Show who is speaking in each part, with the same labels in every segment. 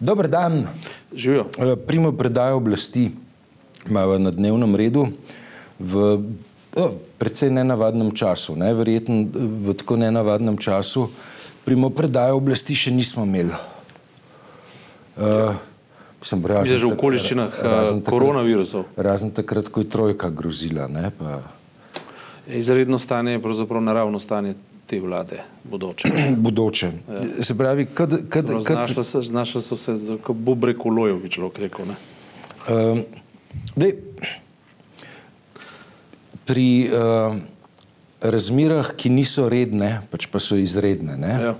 Speaker 1: Dober dan.
Speaker 2: Živijo.
Speaker 1: Eh, Primo predajo oblasti imamo na dnevnem redu v oh, precej nenavadnem času. Ne? Verjetno v tako nenavadnem času primo predajo oblasti še nismo imeli. Uh, sem bral,
Speaker 2: Že v okoliščinah uh, koronavirusov.
Speaker 1: Razen takrat, ko je trojka grozila. Ne? Pa,
Speaker 2: Izredno stanje je pravzaprav naravno stanje te vlade, bodoče.
Speaker 1: bodoče. Ja. Se pravi, kad, kad, kad,
Speaker 2: Znašla, se, znašla so se kot Bobre Kolojev, bi človek rekel. Ne?
Speaker 1: Um, dej, pri uh, razmerah, ki niso redne, pač pa so izredne, ne,
Speaker 2: Ja.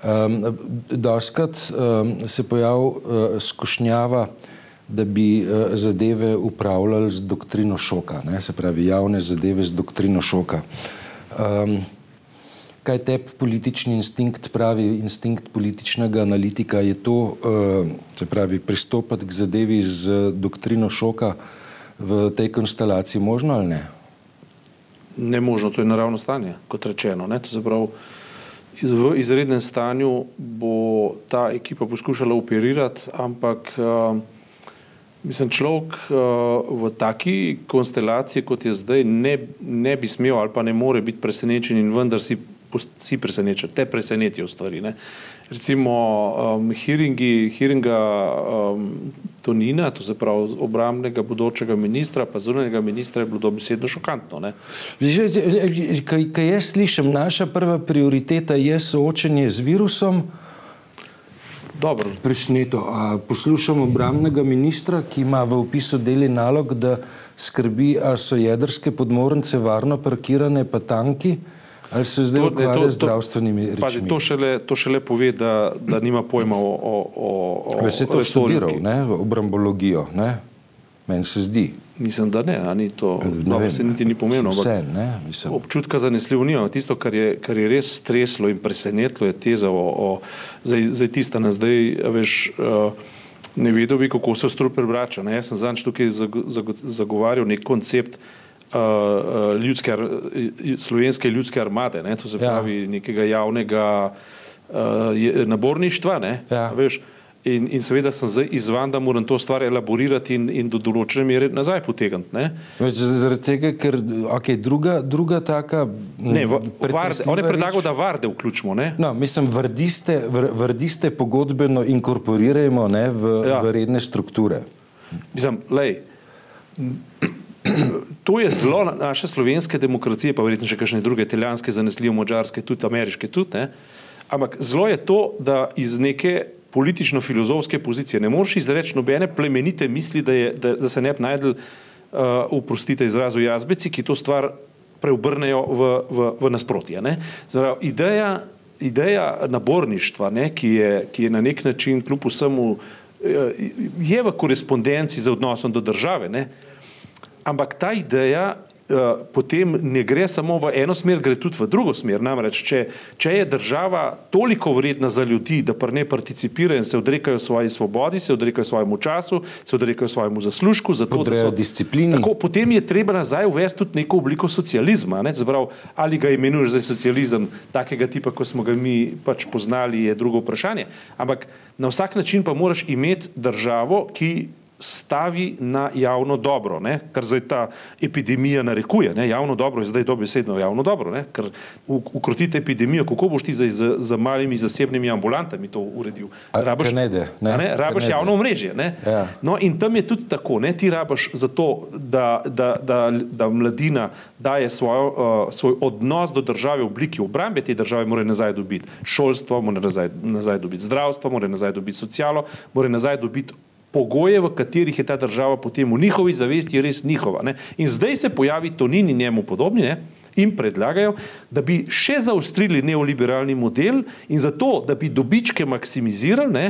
Speaker 1: um, doskrat um, se pojavi uh, skušnjava, da bi uh, zadeve upravljali z doktrino šoka, ne, se pravi javne zadeve z doktrino šoka. Um, kaj tebi politični instinkt pravi, instinkt političnega analitika je to, uh, se pravi, pristopati k zadevi z doktrino šoka v tej konstelaciji možno ali ne?
Speaker 2: Ne možno, to je naravno stanje, kot rečeno. Ne? To se pravi, v izrednem stanju bo ta ekipa poskušala operirati, ampak uh, mislim, človek uh, v taki konstelaciji, kot je zdaj, ne, ne bi smel ali pa ne more biti presenečen in vendar si, si presenečen, te presenetijo stvari. Ne? Recimo um, hearingi, hearinga um, Tonina, to se pravi obramnega bodočega ministra, pa zunanjega ministra je bilo dobesedno šokantno. Ne?
Speaker 1: Kaj, kaj jaz slišim, naša prva prioriteta je soočenje z virusom.
Speaker 2: Dobro,
Speaker 1: Presneto. A poslušam obramnega ministra, ki ima v opisu deli nalog, da skrbi, ali so jedrske podmornice varno parkirane, pa tanki, ali se zdaj
Speaker 2: To- ne,
Speaker 1: ukvarja
Speaker 2: to-
Speaker 1: z
Speaker 2: to-
Speaker 1: zdravstvenimi
Speaker 2: Pazi,
Speaker 1: rečmi.
Speaker 2: to, šele, to šele pove, da, da nima pojma o, o, o, o
Speaker 1: je to
Speaker 2: resorju,
Speaker 1: študiral, ne, obrambologijo, ne? Meni se zdi.
Speaker 2: Mislim, da ne, a ni to,
Speaker 1: Ne vem,
Speaker 2: se niti ni pomembno.
Speaker 1: Vse, ne, mislim.
Speaker 2: Občutka zanesljivo nimam. Tisto, kar je, kar je res streslo in presenetilo, je teza o, o zdaj, zdaj tista na zdaj, veš, uh, ne vedel bi, kako se struper vrača. Ne? Jaz sem zadnjič tukaj zago- zago- zagovarjal nek koncept uh, uh, ljudske, uh, slovenske ljudske armade, ne? to se
Speaker 1: Ja.
Speaker 2: pravi nekega javnega uh, naborništva. Ne?
Speaker 1: Ja.
Speaker 2: Veš, In, in seveda sem zdaj izvan, da moram to stvar elaborirati in, in do določene mere nazaj potegniti.
Speaker 1: Zaradi tega, ker okay, druga, druga taka.
Speaker 2: Ne, v, varde, on je predlagal, da varde vključimo. Ne?
Speaker 1: No, mislim, vrdiste, vr, vrdiste pogodbeno inkorporirajmo ne, v, ja.
Speaker 2: Ja.
Speaker 1: v redne strukture.
Speaker 2: Mislim, lej, to je zelo na- naše slovenske demokracije, pa verjetno še kakšne druge, italijanske, zanesljive, mačarske, tudi ameriške. Tudi, ne? Ampak zelo je to, da iz neke politično-filozofske pozicije ne moreš izreči nobene plemenite misli, da, je, da, da se ne bi najdel, uh, uprostite izrazu, jazbeci, ki to stvar preobrnejo v, v, v nasprotje. ne. Pravi, Ideja, ideja naborništva, ne, ki, je, ki je na nek način kljub vsemu eh, je v korespondenci z odnosom do države, ne? Ampak ta ideja uh, potem ne gre samo v eno smer, gre tudi v drugo smer. Namreč, če, če je država toliko vredna za ljudi, da pa ne participirajo in se odrekajo svoji svobodi, se odrekajo svojemu času, se odrekajo svojemu zaslužku, zato, da
Speaker 1: Podrejajo
Speaker 2: so
Speaker 1: disciplini.
Speaker 2: Tako, potem je treba nazaj uvesti tudi neko obliko socializma. Ne? Zabrav, ali ga imenuješ za socializem takega tipa, kot smo ga mi pač poznali, je drugo vprašanje. Ampak na vsak način pa moraš imeti državo, ki stavi na javno dobro, ne? kar zdaj ta epidemija narekuje. Ne? Javno dobro je zdaj dobesedno javno dobro, ne? ker u- ukrotiti epidemijo, kako boš ti zdaj z, z malimi zasebnimi ambulantami to uredil?
Speaker 1: Kaj ne de, ne?
Speaker 2: ne?
Speaker 1: Kaj
Speaker 2: Rabiš
Speaker 1: ne de.
Speaker 2: javno omrežje. Ne?
Speaker 1: Ja.
Speaker 2: No, in tam je tudi tako, ne? ti rabaš za to, da, da, da, da mladina daje svojo, uh, svoj odnos do države v obliki obrambe te države, mora nazaj dobiti šolstvo, mora nazaj, nazaj dobiti zdravstvo, mora nazaj dobiti socialo, mora nazaj dobiti pogoje, v katerih je ta država potem v njihovi zavesti res njihova. Ne? In zdaj se pojavi Tonin in njemu podobni. Ne? In predlagajo, da bi še zaostrili neoliberalni model, in zato, da bi dobičke maksimizirali, ne,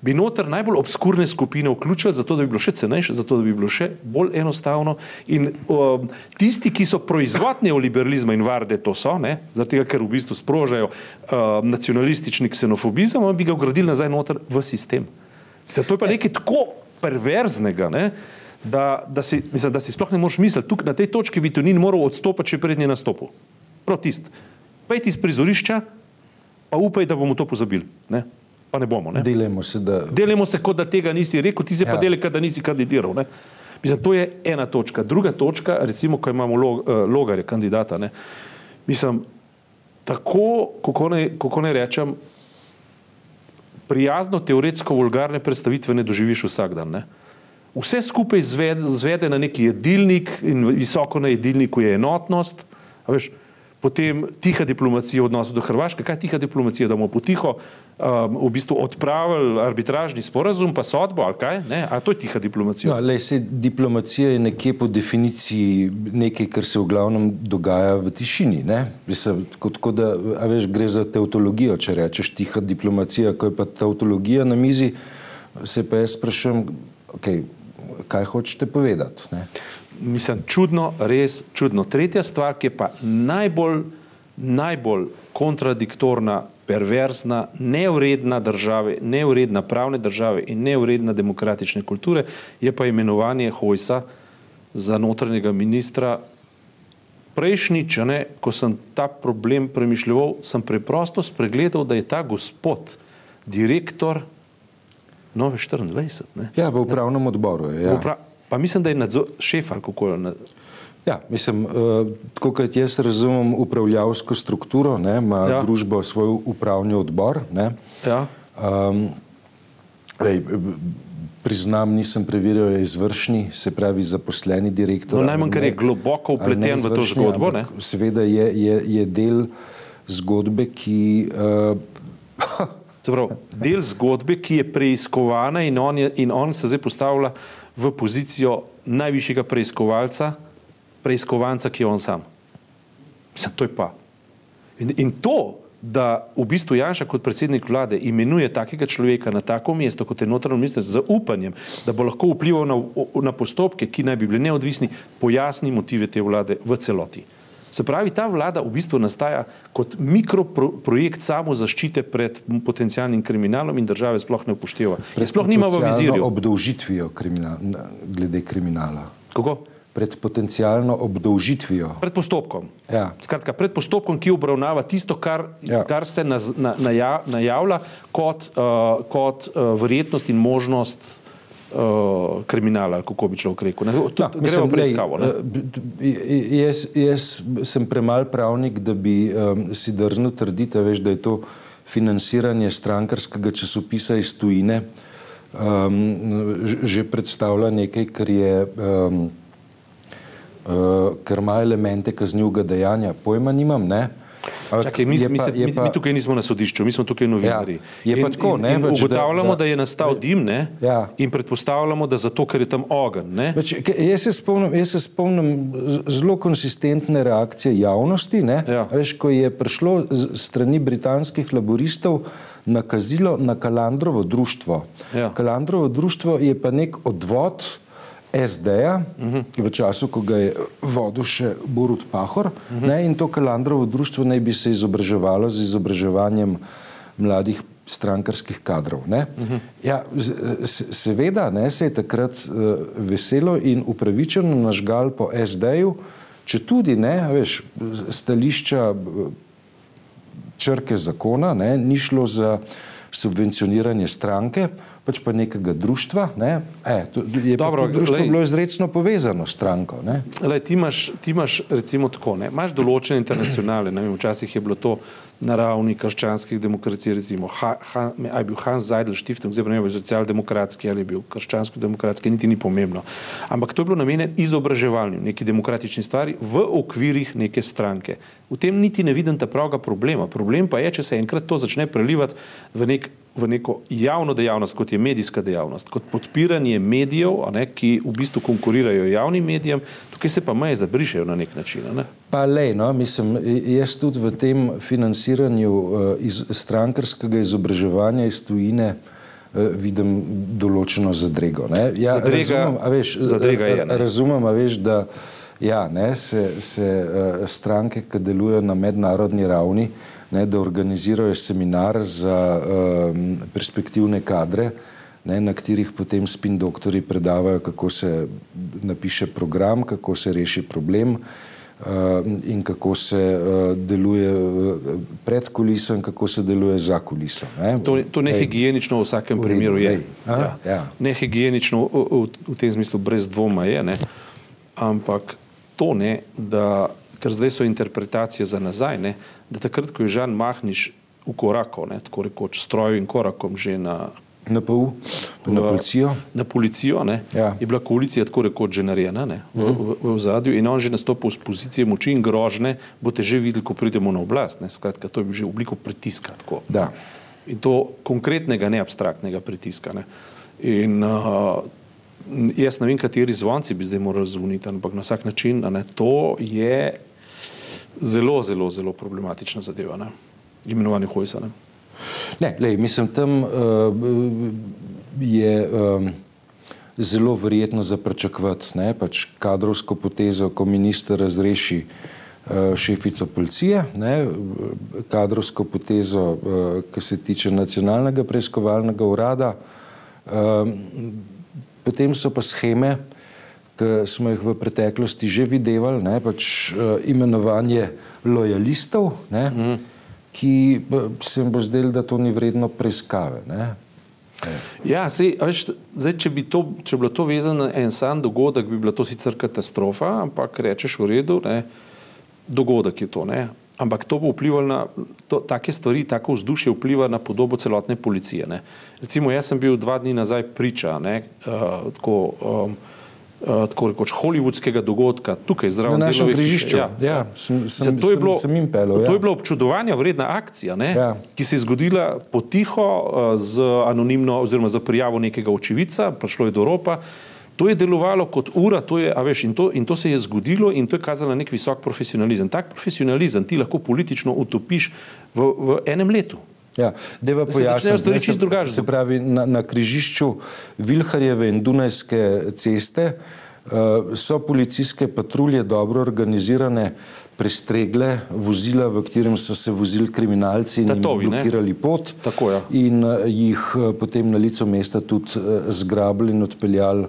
Speaker 2: bi noter najbolj obskurne skupine vključili, zato da bi bilo še cenejše, zato da bi bilo še bolj enostavno. In um, tisti, ki so proizvod neoliberalizma in varde, to so, ne, tega, ker v bistvu sprožajo um, nacionalistični ksenofobizem, bi ga vgradili nazaj noter v sistem. Zato je pa nekaj tako perverznega. Ne, Da, da, si, mislim, da si sploh ne moreš misliti, tukaj na tej točki bi Tonin moral odstopiti, če prednji nastopil. Prav tist. Pejti iz prizorišča, pa upaj, da bomo to pozabili. Ne? Pa ne bomo. Ne?
Speaker 1: Delimo se, da.
Speaker 2: Delimo se, kot da tega nisi rekel, ti se ja. pa deli, kot da nisi kandidiral. Ne? Mislim, to je ena točka. Druga točka, recimo, ko imamo log, uh, logarje kandidata. Ne? Mislim, tako, kako ne, kako ne rečem, prijazno, teoretsko, vulgarne predstavitve ne doživiš vsak dan. Ne? Vse skupaj zvede, zvede na neki jedilnik in visoko na jedilniku je enotnost. Veš, potem tiha diplomacija v odnosu do Hrvaške. Kaj je tiha diplomacija, da bomo potiho um, v bistvu odpravili arbitražni sporazum, pa sodbo ali kaj? Ne? A to je tiha diplomacija?
Speaker 1: No, lej, se, diplomacija je nekje po definiciji nekaj, kar se v glavnem dogaja v tišini. Mislim, kot, kot da, veš, gre za teutologijo, če rečeš tiha diplomacija, ko je pa teutologija na mizi, se pa jaz sprašujem, okay, kaj hočete povedati. Ne?
Speaker 2: Mislim, čudno, res čudno. Tretja stvar, ki je pa najbolj, najbolj kontradiktorna, perverzna, neuredna države, neuredna pravne države in neuredna demokratične kulture, je pa imenovanje Hojsa za notranjega ministra. Prejšnjič, ne, ko sem ta problem premišljal, sem preprosto spregledal, da je ta gospod direktor Nove 24. Ne.
Speaker 1: Ja, v upravnem odboru je. Ja.
Speaker 2: Upra Pa mislim, da je nadzor šef ali kako je.
Speaker 1: Ja, mislim, uh, tako kot jaz razumem upravljavsko strukturo, ne, ima ja. družba svoj upravni odbor. Ne,
Speaker 2: ja. um,
Speaker 1: ej, priznam, nisem preveril, je izvršni, se pravi zaposleni direktor.
Speaker 2: No, najmanj, ker je globoko upleten v to zgodbo.
Speaker 1: Seveda je, je, je del zgodbe, ki. Uh,
Speaker 2: Prav, del zgodbe, ki je preiskovana in on, je, in on se zdaj postavlja v pozicijo najvišjega preiskovalca, preiskovanca, ki je on sam. Mislim, to je pa. In, in to, da v bistvu Janša kot predsednik vlade imenuje takega človeka na tako mesto, kot je notranji minister, z upanjem, da bo lahko vplival na, na postopke, ki naj bi bili neodvisni, pojasni motive te vlade v celoti. Se pravi, ta vlada v bistvu nastaja kot mikroprojekt samo zaščite pred potencijalnim kriminalom in države sploh ne upošteva. Sploh nima v vizirju.
Speaker 1: Obdolžitvijo kriminal, glede kriminala.
Speaker 2: Kako?
Speaker 1: Pred potencijalno obdolžitvijo.
Speaker 2: Pred postopkom.
Speaker 1: Ja.
Speaker 2: Skratka, pred postopkom, ki obravnava tisto, kar, ja. kar se na, na, najavlja kot, uh, kot uh, verjetnost in možnost uh, kriminala, kako bi človek rekel.
Speaker 1: Ja, Gremo preiskavo. Uh, jaz, jaz sem premal pravnik, da bi um, si drznil trditi, veš, da je to financiranje strankarskega časopisa iz tujine um, že predstavlja nekaj, kar je. Um, Uh, ker ima elemente kaznjivega dejanja, pojma nimam, ne? Uh,
Speaker 2: Čakaj, mi, mi, pa, mi, pa, mi tukaj nismo na sodišču, mi smo tukaj novinari.
Speaker 1: Ja, je pa tako, ne?
Speaker 2: In, in pač, ugotavljamo, da, da, da je nastal dim, ne?
Speaker 1: Ja.
Speaker 2: In predpostavljamo, da zato, ker je tam ogen, ne?
Speaker 1: Pač, jaz, se spomnim, jaz se spomnim zelo konsistentne reakcije javnosti, ne?
Speaker 2: Ja.
Speaker 1: Veš, ko je prišlo strani britanskih laboristov nakazilo na Kalandrovo društvo.
Speaker 2: Ja.
Speaker 1: Kalandrovo društvo je pa nek odvod, SD-ja, uh -huh. v času, ko ga je vodil še Borut Pahor. Uh -huh. ne, in to Kalandrovo društvo naj bi se izobraževalo z izobraževanjem mladih strankarskih kadrov. Uh -huh. ja, seveda ne, se je takrat uh, veselo in upravičeno nažgal po SD-ju, če tudi ne, veš, stališča črke zakona, ne, ni šlo za subvencioniranje stranke, pač pa nekega društva. Ne? E, to, je Dobro, to društvo lej, bilo izredno povezano s stranko.
Speaker 2: Lej, ti, imaš, ti imaš recimo tako, ne? imaš določene internacionale, ne vem, včasih je bilo to na ravni krščanskih demokracij, recimo, ha, je bil Hans Zeidel Stiftung, zdaj pa ne vem, socialdemokratski ali je bil krščansko-demokratski, niti ni pomembno. Ampak to je bilo namenjeno izobraževanju, neki demokratični stvari v okvirih neke stranke. V tem niti ne vidim ta pravega problema. Problem pa je, če se enkrat to začne prelivati v nek v neko javno dejavnost, kot je medijska dejavnost, kot podpiranje medijev, ne, ki v bistvu konkurirajo javnim medijem, tukaj se pa meje zabrišajo na nek način. Ne.
Speaker 1: Pa le, no, mislim, jaz tudi v tem financiranju uh, iz strankarskega izobraževanja iz tujine uh, vidim določeno zadrego. Ne. Ja,
Speaker 2: zadrega, razumem, a veš, zadrega je,
Speaker 1: ne. razumem, a veš, da ja, ne, se, se uh, stranke, ki delujejo na mednarodni ravni, uh, ne, da organizirajo seminar za um, perspektivne kadre, ne, na katerih potem spin doktori predavajo, kako se napiše program, kako se reši problem. In kako se deluje pred kuliso in kako se deluje za kuliso.
Speaker 2: Ne? To, to nehigienično v vsakem primeru je.
Speaker 1: Ja. Ja.
Speaker 2: Nehigienično v, v, v tem smislu brez dvoma je, ne? ampak to ne, da, ker zdaj so interpretacije za nazaj, ne? da takrat, ko je Žan Mahniš v koraku, ne, tako rekoč stroju in korakom že na
Speaker 1: NPU, na policijo.
Speaker 2: Na policijo ne,
Speaker 1: Ja.
Speaker 2: je bila koalicija tako rekoč že narejena ne, v, v, v zadju in on že nastopil z pozicije moči in grožne, boste že videli, ko pridemo na oblast. Ne, skratka, to je že v obliko pritiska. Tako.
Speaker 1: Da.
Speaker 2: In to konkretnega, ne abstraktnega pritiska. Ne. In uh, jaz ne vem, kateri zvonci bi zdaj morali zvoniti, ampak na vsak način, ne, to je zelo, zelo, zelo problematična zadeva. Ne. Imenovanje Hojsa. Ne.
Speaker 1: Ne, lej, mislim, tam uh, je um, zelo verjetno za pričakovati ne, pač kadrovsko potezo, ko minister razreši uh, šefico policije, ne, kadrovsko potezo, uh, ki se tiče nacionalnega preiskovalnega urada. Um, potem so pa scheme, ki smo jih v preteklosti že videli, ne, pač uh, imenovanje lojalistov. Ne, mm ki se jim bo zdelo, da to ni vredno preiskave. Ne?
Speaker 2: Ja, sej, veš, zdaj, če, bi to, če bi bilo to vezano na en sam dogodek, bi bila to sicer katastrofa, ampak rečeš v redu, ne, dogodek je to. Ne. Ampak to bo vplivalo na to, take stvari, tako vzdušje vpliva na podobo celotne policije. Ne. Recimo, jaz sem bil dva dni nazaj priča, ne, uh, tako, um, tako rekoč hollywoodskega dogodka tukaj zraven
Speaker 1: na našem križišču.
Speaker 2: Ja.
Speaker 1: Ja, sem, sem,
Speaker 2: To je
Speaker 1: sem,
Speaker 2: bilo,
Speaker 1: sem jim pelil.
Speaker 2: to
Speaker 1: Ja.
Speaker 2: je bilo občudovanja vredna akcija, ne,
Speaker 1: Ja.
Speaker 2: ki se je zgodila potiho uh, z anonimno oziroma za prijavo nekega očividca, prišlo je do ropa. To je delovalo kot ura, to je, veš, in, to, in to se je zgodilo in to je kazalo nek visok profesionalizem. Tak profesionalizem ti lahko politično utopiš v, v enem letu.
Speaker 1: Ja, deva
Speaker 2: Da se
Speaker 1: ne,
Speaker 2: drugače
Speaker 1: Se pravi, na, na križišču Vilharjeve in Dunajske ceste uh, so policijske patrulje dobro organizirane, prestregle vozila, v katerem so se vozili kriminalci in
Speaker 2: Tatovi,
Speaker 1: jim
Speaker 2: ne?
Speaker 1: blokirali pot
Speaker 2: Tako, ja.
Speaker 1: in uh, jih uh, potem na licu mesta tudi uh, zgrabili in odpeljali.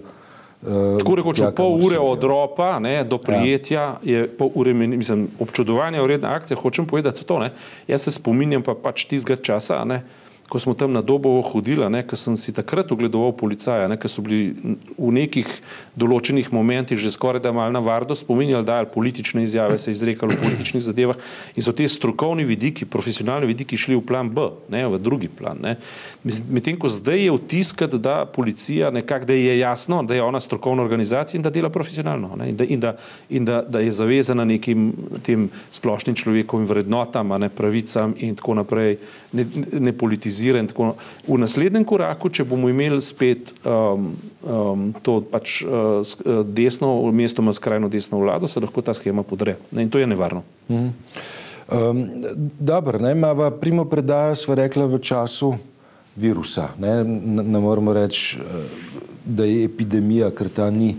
Speaker 1: Uh,
Speaker 2: Tako rekoč, pol ure
Speaker 1: sodijo.
Speaker 2: od ropa ne, do prijetja je pol ure, mislim, občudovanja vredna akcija. Hočem povedati to. Ne. Jaz se spominjam pa pač tistega časa, ne, ko smo tam na Dobovo hodili, ne, ko sem si takrat ogledoval policaja, ne, ko so bili v nekih določenih momentih že skoraj da mal na vardo spominjali, dajali politične izjave, se izrekali o političnih zadevah in so te strokovni vidiki, profesionalni vidiki šli v plan B, ne, v drugi plan. ne. Medtem ko zdaj je vtiskati, da policija nekako, da je jasno, da je ona strokovna organizacija in da dela profesionalno ne, in, da, in, da, in da, da je zavezana nekim tem splošnim človekovim vrednotam, ne pravicam in tako naprej, ne, ne politizira in tako. V naslednjem koraku, če bomo imeli spet um, um, to pač uh, uh, desno, mestoma skrajno desno vlado, se lahko ta schema podre. Ne, in to je nevarno.
Speaker 1: Um, dobro, ne, mava primo predajo smo rekla v času virusa. Ne, ne, moramo reči, eh, da je epidemija, ker ta ni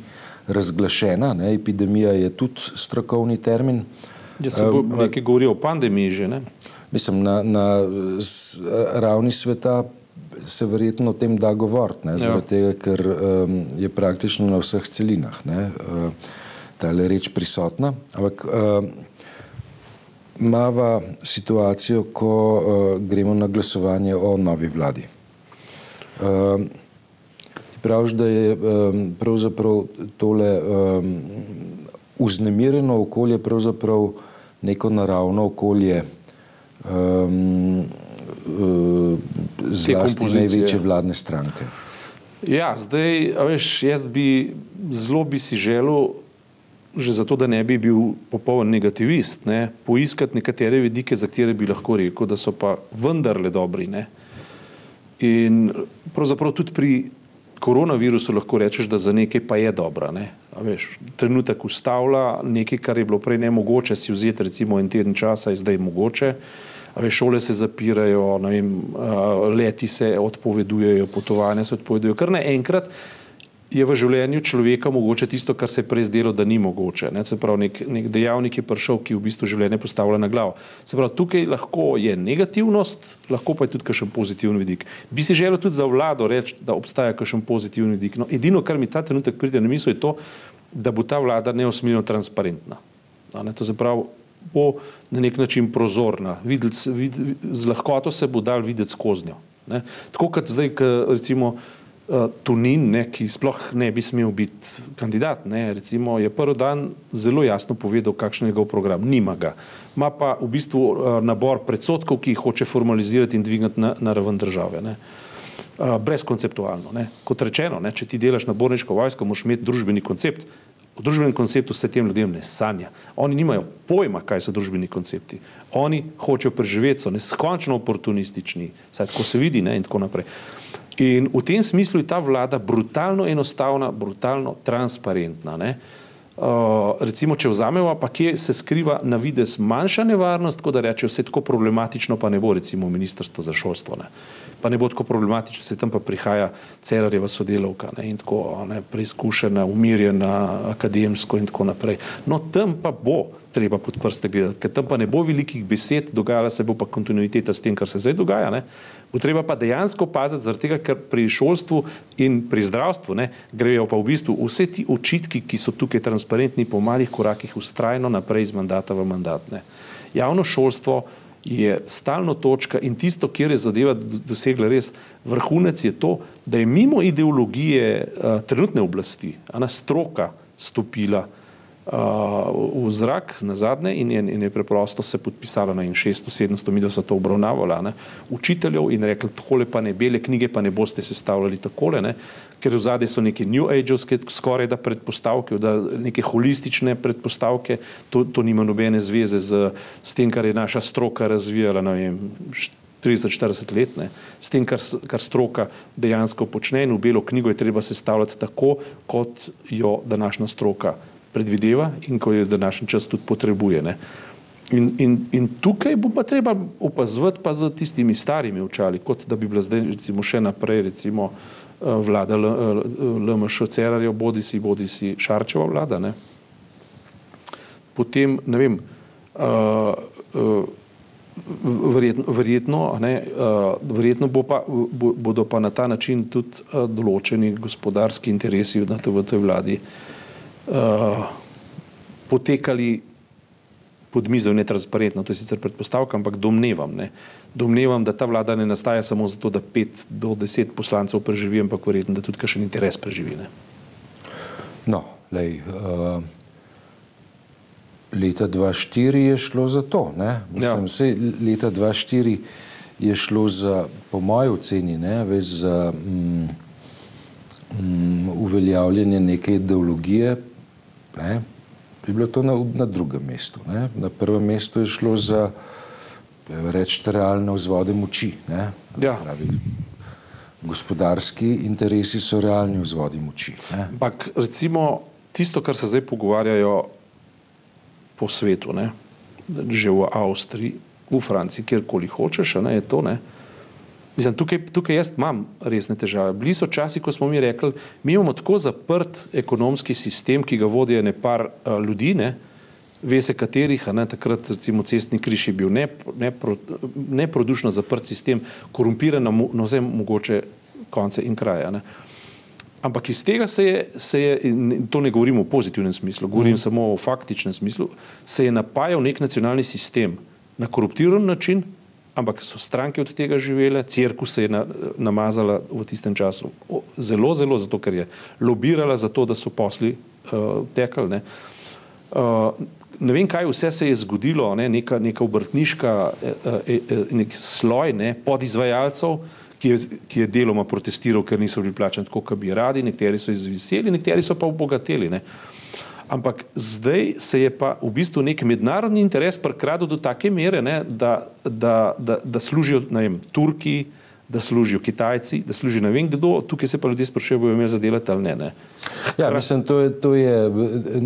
Speaker 1: razglašena. Ne, epidemija je tudi strokovni termin.
Speaker 2: Ja, se bo nekaj govori o pandemiji že, ne?
Speaker 1: Mislim, na, na s- ravni sveta se verjetno o tem da govoriti, ne, zaradi tega, ker um, je praktično na vseh celinah ne, uh, ta reč prisotna. Ampak uh, imava situacijo, ko uh, gremo na glasovanje o novi vladi. Um, ti praviš, da je um, pravzaprav tole um, uznemirjeno okolje pravzaprav neko naravno okolje um, uh, zlasti največje vladne stranke.
Speaker 2: Ja, zdaj, a veš, jaz bi zelo bi si želel, že zato, da ne bi bil popoln negativist, ne, poiskati nekatere vidike, za katere bi lahko rekel, da so pa vendarle dobri. Ne. In pravzaprav tudi pri koronavirusu lahko rečeš, da za nekaj pa je dobra. Ne. A Veš, trenutek ustavlja nekaj, kar je bilo prej nemogoče si vzeti, recimo en teden časa, je zdaj mogoče. A veš, šole se zapirajo, vem, leti se odpovedujejo, potovanja se odpovedujejo. Kar naenkrat je v življenju človeka mogoče tisto, kar se je prej zdelo, da ni mogoče. Ne? Se pravi, nek, nek dejavnik je prišel, ki v bistvu življenje postavlja na glavo. Se pravi, tukaj lahko je negativnost, lahko pa je tudi kakšen pozitiven vidik. Bi si želel tudi za vlado reči, da obstaja kakšen pozitiven vidik. No, edino, kar mi ta trenutek pride na misel, je to, da bo ta vlada neosmiljno transparentna. Ne, to se pravi, bo na nek način prozorna, videti, vid, z lahkoto se bo dal videti skozi njo. Ne. Tako kot zdaj, k, recimo, uh, Tunin, ne, ki sploh ne bi smel biti kandidat, ne, recimo, je prvi dan zelo jasno povedal, kakšen je njegov program. Nima ga. Ma pa v bistvu uh, nabor predsotkov, ki jih hoče formalizirati in dvigati na, na raven države. Ne. Uh, brezkonceptualno. Kot rečeno, ne, če ti delaš na borniško vojsko, moraš imeti družbeni koncept, O družbenem konceptu se tem ljudem ne sanja. Oni nimajo pojma, kaj so družbeni koncepti. Oni hočejo preživeti, so neskončno oportunistični, saj tako se vidi ne, in tako naprej. In v tem smislu je ta vlada brutalno enostavna, brutalno transparentna. Ne. Uh, recimo, če vzamemo, pa kje se skriva na vides manjša nevarnost, tako da rečejo, vse tako problematično pa ne bo, recimo, ministrstvo za šolstvo. Ne. Pa ne bo tako problematično, se tam pa prihaja Cerarjeva sodelovka ne, in tako ne, preizkušena, umirjena, akademsko in tako naprej. No, tam pa bo treba pod prste gledati, ker tam pa ne bo velikih besed, dogajala se bo pa kontinuiteta s tem, kar se zdaj dogaja. Ne. Bo treba pa dejansko paziti, zaradi tega, ker pri šolstvu in pri zdravstvu ne, grejo pa v bistvu vse ti očitki, ki so tukaj transparentni po malih korakih, ustrajno naprej iz mandata v mandat. Ne. Javno šolstvo je stalno točka in tisto, kjer je zadeva dosegla res vrhunec, je to, da je mimo ideologije uh, trenutne oblasti, ena stroka stopila uh, v zrak na zadnje in je, in je preprosto se podpisala na 600-700 mi, da so to obravnavala, ne, učiteljev in rekli, takole pa ne, bele knjige pa ne boste sestavljali takole, ne, ker v zadnje so neke new age-ovske skoraj da predpostavke, da neke holistične predpostavke, to, to nima nobene zveze z, s tem, kar je naša stroka razvijala, ne vem, 30-40 let, ne, s tem, kar, kar stroka dejansko počne in v belo knjigo je treba sestavljati tako, kot jo današnja stroka predvideva in ko je današnji čas tudi potrebuje. Ne. In, in, in tukaj bo pa treba opazovati pa z tistimi starimi očali, kot da bi bila zdaj recimo še naprej recimo eh, vlada LMŠ Cerarjev, bodi si, bodi si Šarčeva vlada. Ne. Potem, ne vem, uh, uh, verjetno, verjetno, ne, uh, verjetno bo pa, bo, bodo pa na ta način tudi uh, določeni gospodarski interesi v tej vladi uh, uh, potekali pod mizo netransparentno. To je sicer predpostavka, ampak domnevam, ne. domnevam, da ta vlada ne nastaja samo zato, da pet do deset poslancev preživi, ampak verjetno, da tudi kakšen interes preživi. Ne.
Speaker 1: No, lej, uh, leta 2004 je šlo za to. Ne? Mislim, ja. vse leta 2004 je šlo za, po moji oceni, ne, več za mm, mm, uveljavljanje neke ideologije, ne, bi bilo to na, na drugem mestu. Ne. Na prvem mestu je šlo za reči realne vzvode moči.
Speaker 2: Ja.
Speaker 1: Pravi, gospodarski interesi so realni vzvodi moči.
Speaker 2: Ampak recimo tisto, kar se zdaj pogovarjajo po svetu, ne, že v Avstriji, v Franciji, kjerkoli hočeš, ne, je to. Ne, Mislim, tukaj, tukaj jaz imam resne težave. Bili so časi, ko smo mi rekli, mi imamo tako zaprt ekonomski sistem, ki ga vodijo ne par uh, ljudi, ne, ve se katerih, a ne takrat recimo cestni križ je bil neprodušno ne, ne zaprt sistem, korumpiran na, na vse mogoče konce in kraje. Ne. Ampak iz tega se je, se je, in to ne govorim v pozitivnem smislu, govorim mm. samo o faktičnem smislu, se je napajal nek nacionalni sistem na koruptiran način, ampak so stranke od tega živele, crkva se je na, namazala v tistem času zelo, zelo zato, ker je lobirala za to, da so posli uh, tekali. Ne. Uh, ne vem, kaj vse se je zgodilo, ne, neka, neka obrtniška eh, eh, nek sloj ne, podizvajalcev, ki je, ki je deloma protestiral, ker niso bili plačani tako, kot bi radi, nekateri so izviseli, nekateri so pa obogateli. Ne. Ampak zdaj se je pa v bistvu nek mednarodni interes prekradel do take mere, ne, da, da, da, da služijo vem, Turki, da služijo Kitajci, da služijo ne vem kdo, tukaj se pa ljudje sprašujejo, bojo imeli zadelati ali ne. ne.
Speaker 1: Ja, mislim, to je, to je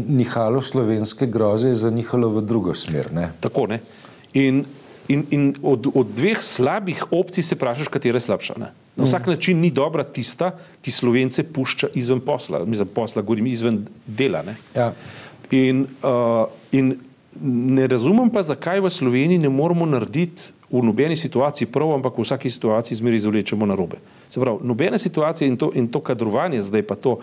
Speaker 1: nihalo slovenske groze, za nihalo v drugo smer. Ne.
Speaker 2: Tako ne. In In, in od, od dveh slabih opcij se vprašaš, katera je slabša. Ne? Na vsak mm. način ni dobra tista, ki slovence pušča izven posla, mislim, posla, govorim izven dela.
Speaker 1: Ja.
Speaker 2: In, uh, in ne razumem pa, zakaj v Sloveniji ne moramo narediti v nobeni situaciji prav, ampak v vsaki situaciji zmeri izvlečemo na robe. Se pravi, nobene situacije in to, in to kadrovanje zdaj pa to,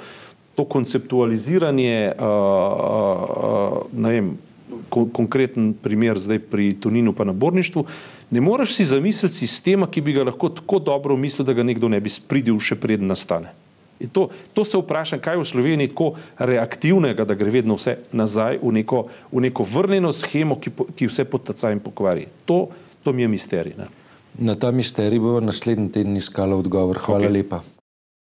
Speaker 2: to konceptualiziranje, uh, uh, ne vem, kon konkreten primer zdaj pri Toninu pa naborništvu, ne moreš si zamisliti sistema, ki bi ga lahko tako dobro mislil, da ga nekdo ne bi spridil še preden nastane. In to, to se vprašam, kaj je v Sloveniji tako reaktivnega, da gre vedno vse nazaj v neko, v neko vrnjeno schemo, ki, po, ki vse potaca in pokvari. To, to mi je misterij. Ne?
Speaker 1: Na ta misterij bomo naslednji teden iskali odgovor. Hvala okay. lepa.